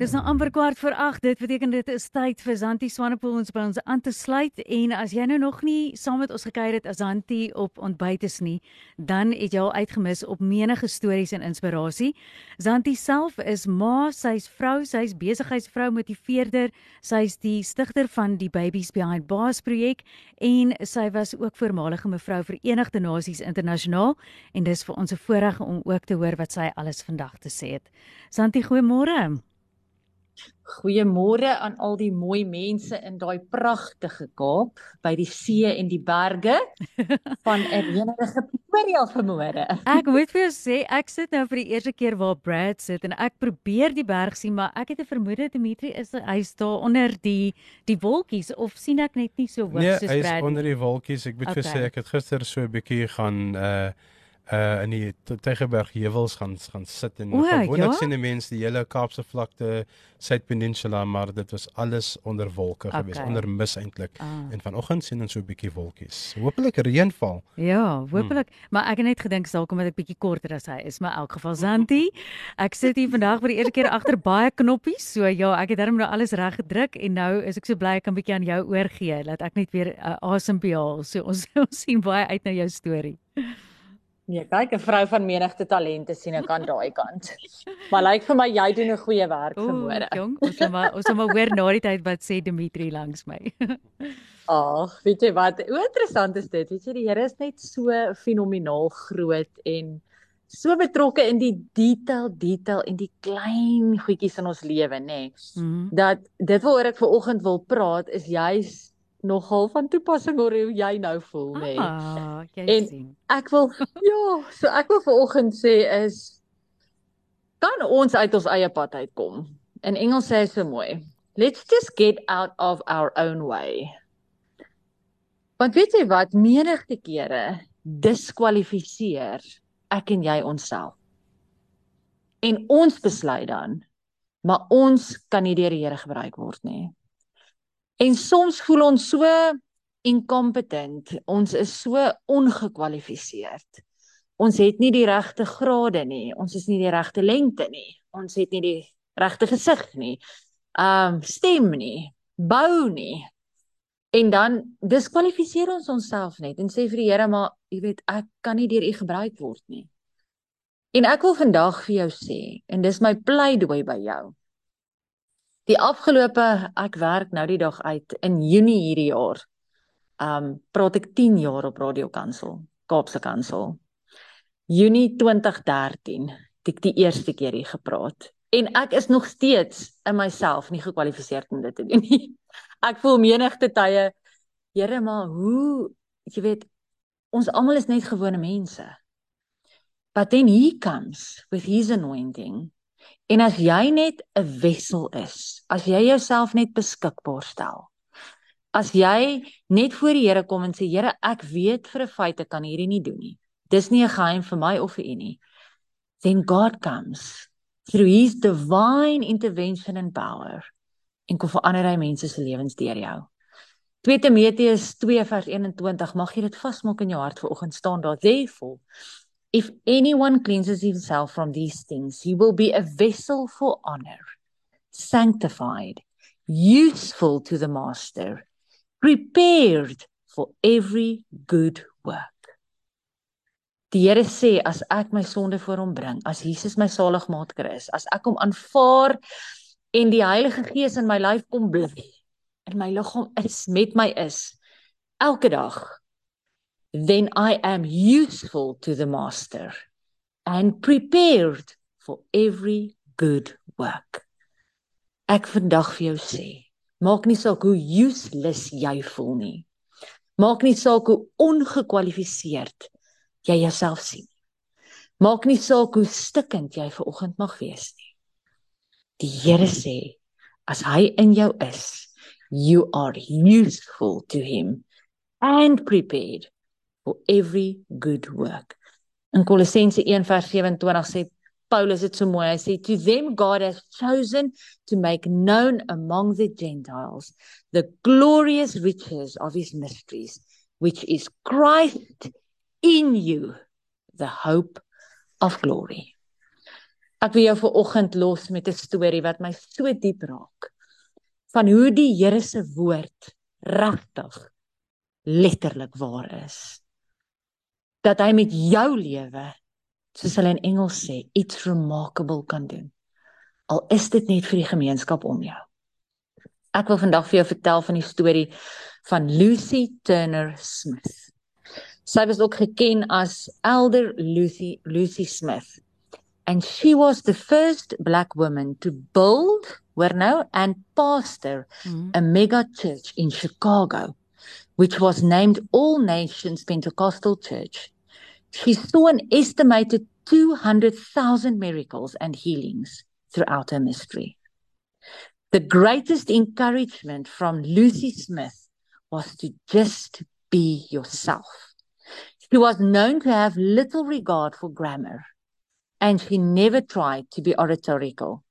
Dis nou amper kwart voor 8. Dit beteken dit is tyd vir Zanti Swanepoel ons by ons aan te sluit en as jy nou nog nie saam met ons gekuier het as Zanti op ontbyt is nie, dan het jy al uitgemis op menige stories en inspirasie. Zanti self is ma, sy's vrou, sy's besigheidsvrou, motiveerder, sy's die stigter van die Babies Behind Bars projek en sy was ook voormalige mevrou Verenigde Nasies internasionaal en dis vir ons 'n voorreg om ook te hoor wat sy alles vandag te sê het. Zanti, goeiemôre. Goeiemôre aan al die mooi mense in daai pragtige Kaap by die see en die berge van 'n reënerige Pretoria vanmôre. Ek moet vir jou sê, ek sit nou vir die eerste keer waar Brad sit en ek probeer die berg sien, maar ek het 'n vermoede Dimitri is hy's daar onder die die wolkies of sien ek net nie so hoog nee, soos Brad? Nee, hy's onder die wolkies. Ek moet okay. vir sê ek het gister so 'n bietjie gaan uh uh in die Tygerberg heuwels gaan gaan sit en gewoonlik ja? sien die mense die hele Kaapse vlakte Suidpeninsula maar dit was alles onder wolke okay. gewees onder mis eintlik ah. en vanoggend sien ons so 'n bietjie wolkies hopelik reënval ja hopelik hmm. maar ek het net gedink dalk omdat ek bietjie korter as hy is maar in elk geval Zanti ek sit hier vandag vir die eerste keer agter baie knoppies so ja ek het darm nou alles reg gedruk en nou is ek so bly ek kan bietjie aan jou oorgee laat ek net weer uh, asem behaal so ons, ons sien baie uit na jou storie Nee, kyk, 'n vrou van menigte talente sien ek aan daai kant. Maar lyk vir my jy doen 'n goeie werk vanmôre. Jong, ons sal maar ons sal maar hoor na die tyd wat sê Dimitri langs my. Ag, weet jy wat? Hoe interessant is dit? Weet jy die Here is net so fenomenaal groot en so betrokke in die detail, detail en die klein goedjies in ons lewe, nê. Nee, mm -hmm. Dat dit waaroor ek ver oggend wil praat is juis nogal van toepassing oor hoe jy nou voel, nê. Nee. Ah, jy en sien. Ek wil ja, so ek wil vanoggend sê is kan ons uit ons eie pad uitkom. In Engels sê hy so mooi. Let's just get out of our own way. Want weet jy wat menigte kere diskwalifiseer ek en jy onsself. En ons besluit dan maar ons kan nie deur die Here gebruik word nie. En soms voel ons so incompetent. Ons is so ongekwalifiseerd. Ons het nie die regte grade nie. Ons is nie die regte lengte nie. Ons het nie die regte gesig nie. Um stem nie. Bou nie. En dan diskwalifiseer ons onsself net en sê vir die Here maar jy weet ek kan nie deur u gebruik word nie. En ek wil vandag vir jou sê en dis my pleidooi by jou. Die afgelope ek werk nou die dag uit in Junie hierdie jaar. Um praat ek 10 jaar op Radio Kansel, Kaapse Kansel. Junie 2013 het ek die eerste keer hier gepraat en ek is nog steeds in myself nie gekwalifiseer om dit te doen nie. Ek voel menigte tye Here maar hoe jy weet ons almal is net gewone mense. But then he comes with his anointing En as jy net 'n wessel is, as jy jouself net beskikbaar stel. As jy net voor die Here kom en sê Here, ek weet vir 'n feit ek kan hierdie nie doen nie. Dis nie 'n geheim vir my of vir u nie. Then God comes through his divine intervention and power en kom verander hy mense se lewens deur jou. 2 Timoteus 2 vers 21 mag jy dit vasmaak in jou hart vir oggend staan daar therefore If anyone cleanses himself from these things, he will be a vessel for honor, sanctified, useful to the master, prepared for every good work. Die Here sê as ek my sonde voor hom bring, as Jesus my saligmaker is, as ek hom aanvaar en die Heilige Gees in my lyf kom bly, in my liggaam is met my is elke dag then I am useful to the master and prepared for every good work. Ek vandag vir jou sê, maak nie saak hoe useless jy voel nie. Maak nie saak hoe ongekwalifiseerd jy jouself sien. Maak nie saak hoe stikkend jy ver oggend mag wees nie. Die Here sê, as hy in jou is, you are useful to him and prepared for every good work. In Kolossense 1:27 sê Paulus het so mooi hy sê to them God has chosen to make known among the Gentiles the glorious riches of his mysteries which is Christ in you the hope of glory. Ek wil jou vir oggend los met 'n storie wat my so diep raak van hoe die Here se woord regtig letterlik waar is. Dat hy met jou lewe, soos hulle in Engels sê, iets remarkable kan doen. Al is dit net vir die gemeenskap om jou. Ek wil vandag vir jou vertel van die storie van Lucy Turner Smith. Sy was ook geken as Elder Lucy Lucy Smith. And she was the first black woman to build, where now, and pastor mm. a mega church in Chicago, which was named All Nations Pentecostal Church. She saw an estimated 200,000 miracles and healings throughout her ministry. The greatest encouragement from Lucy Smith was to just be yourself. She was known to have little regard for grammar, and she never tried to be oratorical.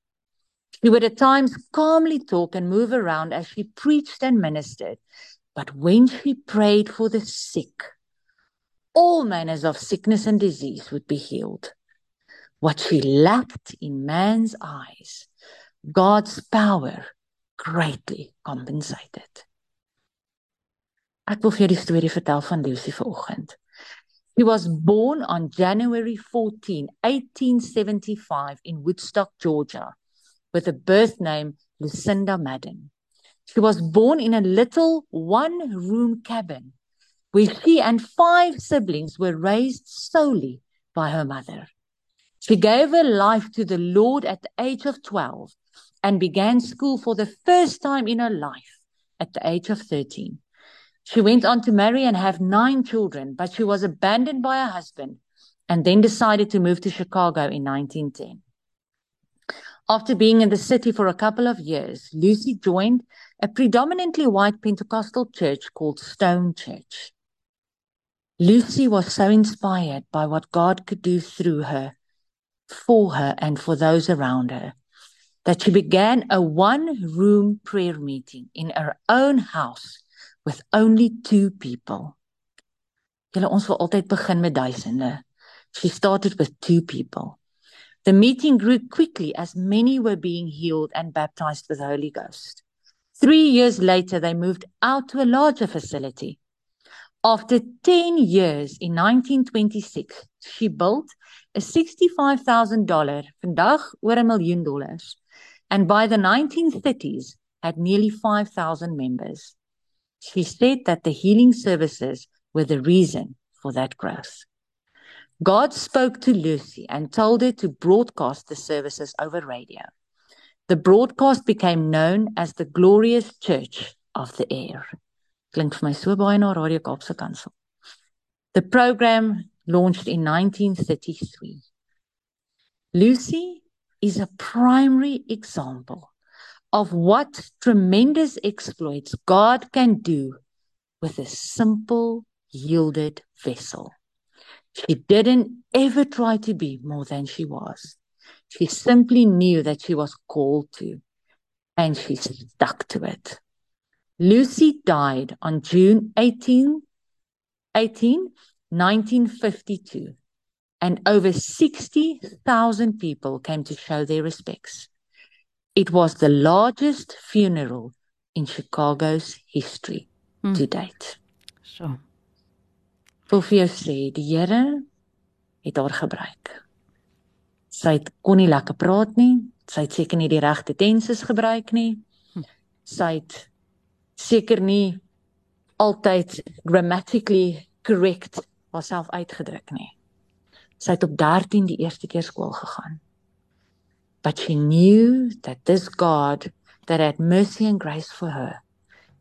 She would at times calmly talk and move around as she preached and ministered, but when she prayed for the sick, all manners of sickness and disease would be healed. What she lacked in man's eyes, God's power greatly compensated. Ek wil vir die storie vertel van Lucy vanoggend. He was born on January 14, 1875 in Woodstock, Georgia, with a birth name Lucinda Madden. She was born in a little one-room cabin where she and five siblings were raised solely by her mother. She gave her life to the Lord at the age of 12 and began school for the first time in her life at the age of 13. She went on to marry and have nine children, but she was abandoned by her husband and then decided to move to Chicago in 1910. After being in the city for a couple of years, Lucy joined a predominantly white Pentecostal church called Stone Church. Lucy was so inspired by what God could do through her, for her, and for those around her that she began a one room prayer meeting in her own house with only two people. Julle ons wil altyd begin met duisende. She started with two people. The meeting grew quickly as many were being healed and baptized with the Holy Ghost. 3 years later they moved out to a larger facility. After 10 years in 1926 she built a $65,000 vandag oor 'n miljoen dollars and by the 1930s had nearly 5,000 members. She said that the healing services were the reason for that growth. God spoke to Lucy and told her to broadcast the services over radio. The broadcast became known as the Glorious Church of the Air. Klink vir my so baie na Radio Kaapse Kansel. The program launched in 1933. Lucy is a primary example of what tremendous exploits God can do with a simple, yielded vessel. She didn't ever try to be more than she was. She simply knew that she was called to, and she stuck to it. Lucy died on June 18, 18 1952, and over 60,000 people came to show their respects. It was the largest funeral in Chicago's history hmm. to date. So. Wil vir jou sê, die Here het haar gebruik. Sy het kon nie lekker praat nie. Sy het seker nie die regte tenses gebruik nie. Hm. Sy het seker nie altyd grammatically correct haarself uitgedruk nie. Sy het op 13 die eerste keer skool gegaan. But she knew that this God that had mercy and grace for her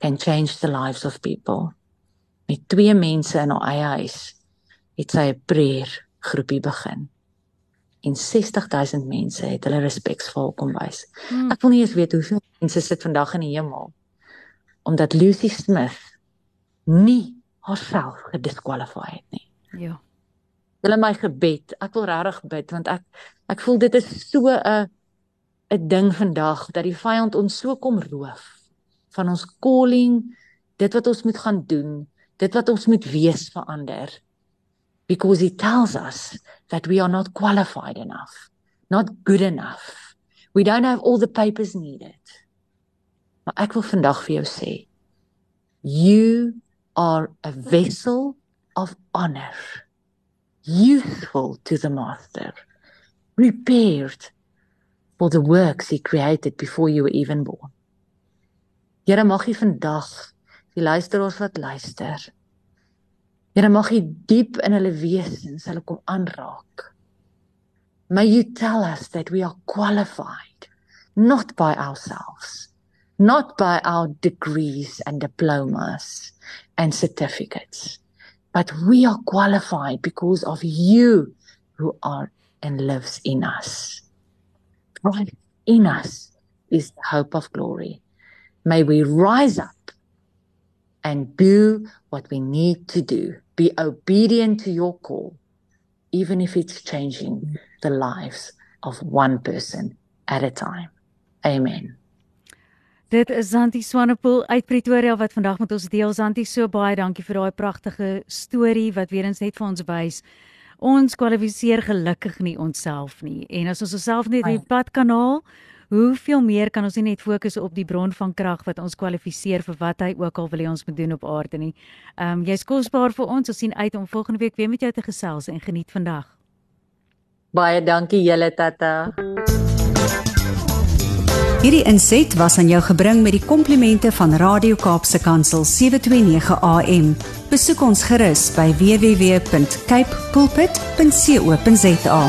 can change the lives of people. Met twee mense in haar eie huis het sy 'n prayer groepie begin. En 60000 mense het hulle respekvol kom wys. Hmm. Ek wil nie eens weet hoeveel mense sit vandag in die hemel omdat Lucy Smith nie haarself gediskwalifiseer het nie. Ja. Julle my gebed. Ek wil regtig bid want ek ek voel dit is so 'n 'n ding vandag dat die vyand ons so kom roof van ons calling, dit wat ons moet gaan doen, dit wat ons moet wees vir ander. Because he tells us that we are not qualified enough, not good enough. We don't have all the papers needed. Maar ek wil vandag vir jou sê, you are a vessel of honor, useful to the master, prepared for the works he created before you were even born. Here mag jy vandag die luisteraars wat luister. Here mag jy diep in hulle wesens hulle kom aanraak. May you tell us that we are qualified not by ourselves, not by our degrees and diplomas and certificates, but we are qualified because of you who are and lives in us. Christ in us is the hope of glory. May we rise up and do what we need to do. Be obedient to your call, even if it's changing the lives of one person at a time. Amen. Dit is Zanti Swanepoel uit Pretoria wat vandag met ons deel. Zanti, so baie dankie vir daai pragtige storie wat weer eens net vir ons wys ons kwalifiseer gelukkig nie onsself nie. En as ons osself net die pad kan haal, hoeveel meer kan ons nie net fokus op die bron van krag wat ons kwalifiseer vir wat hy ook al wil hê ons moet doen op aarde nie. Ehm um, jy's kosbaar vir ons. Ons sien uit om volgende week weer met jou te gesels en geniet vandag. Baie dankie julle tatta. Hierdie inset was aan jou gebring met die komplimente van Radio Kaapse Kansel 729 AM. Besoek ons gerus by www.cape pulpit.co.za.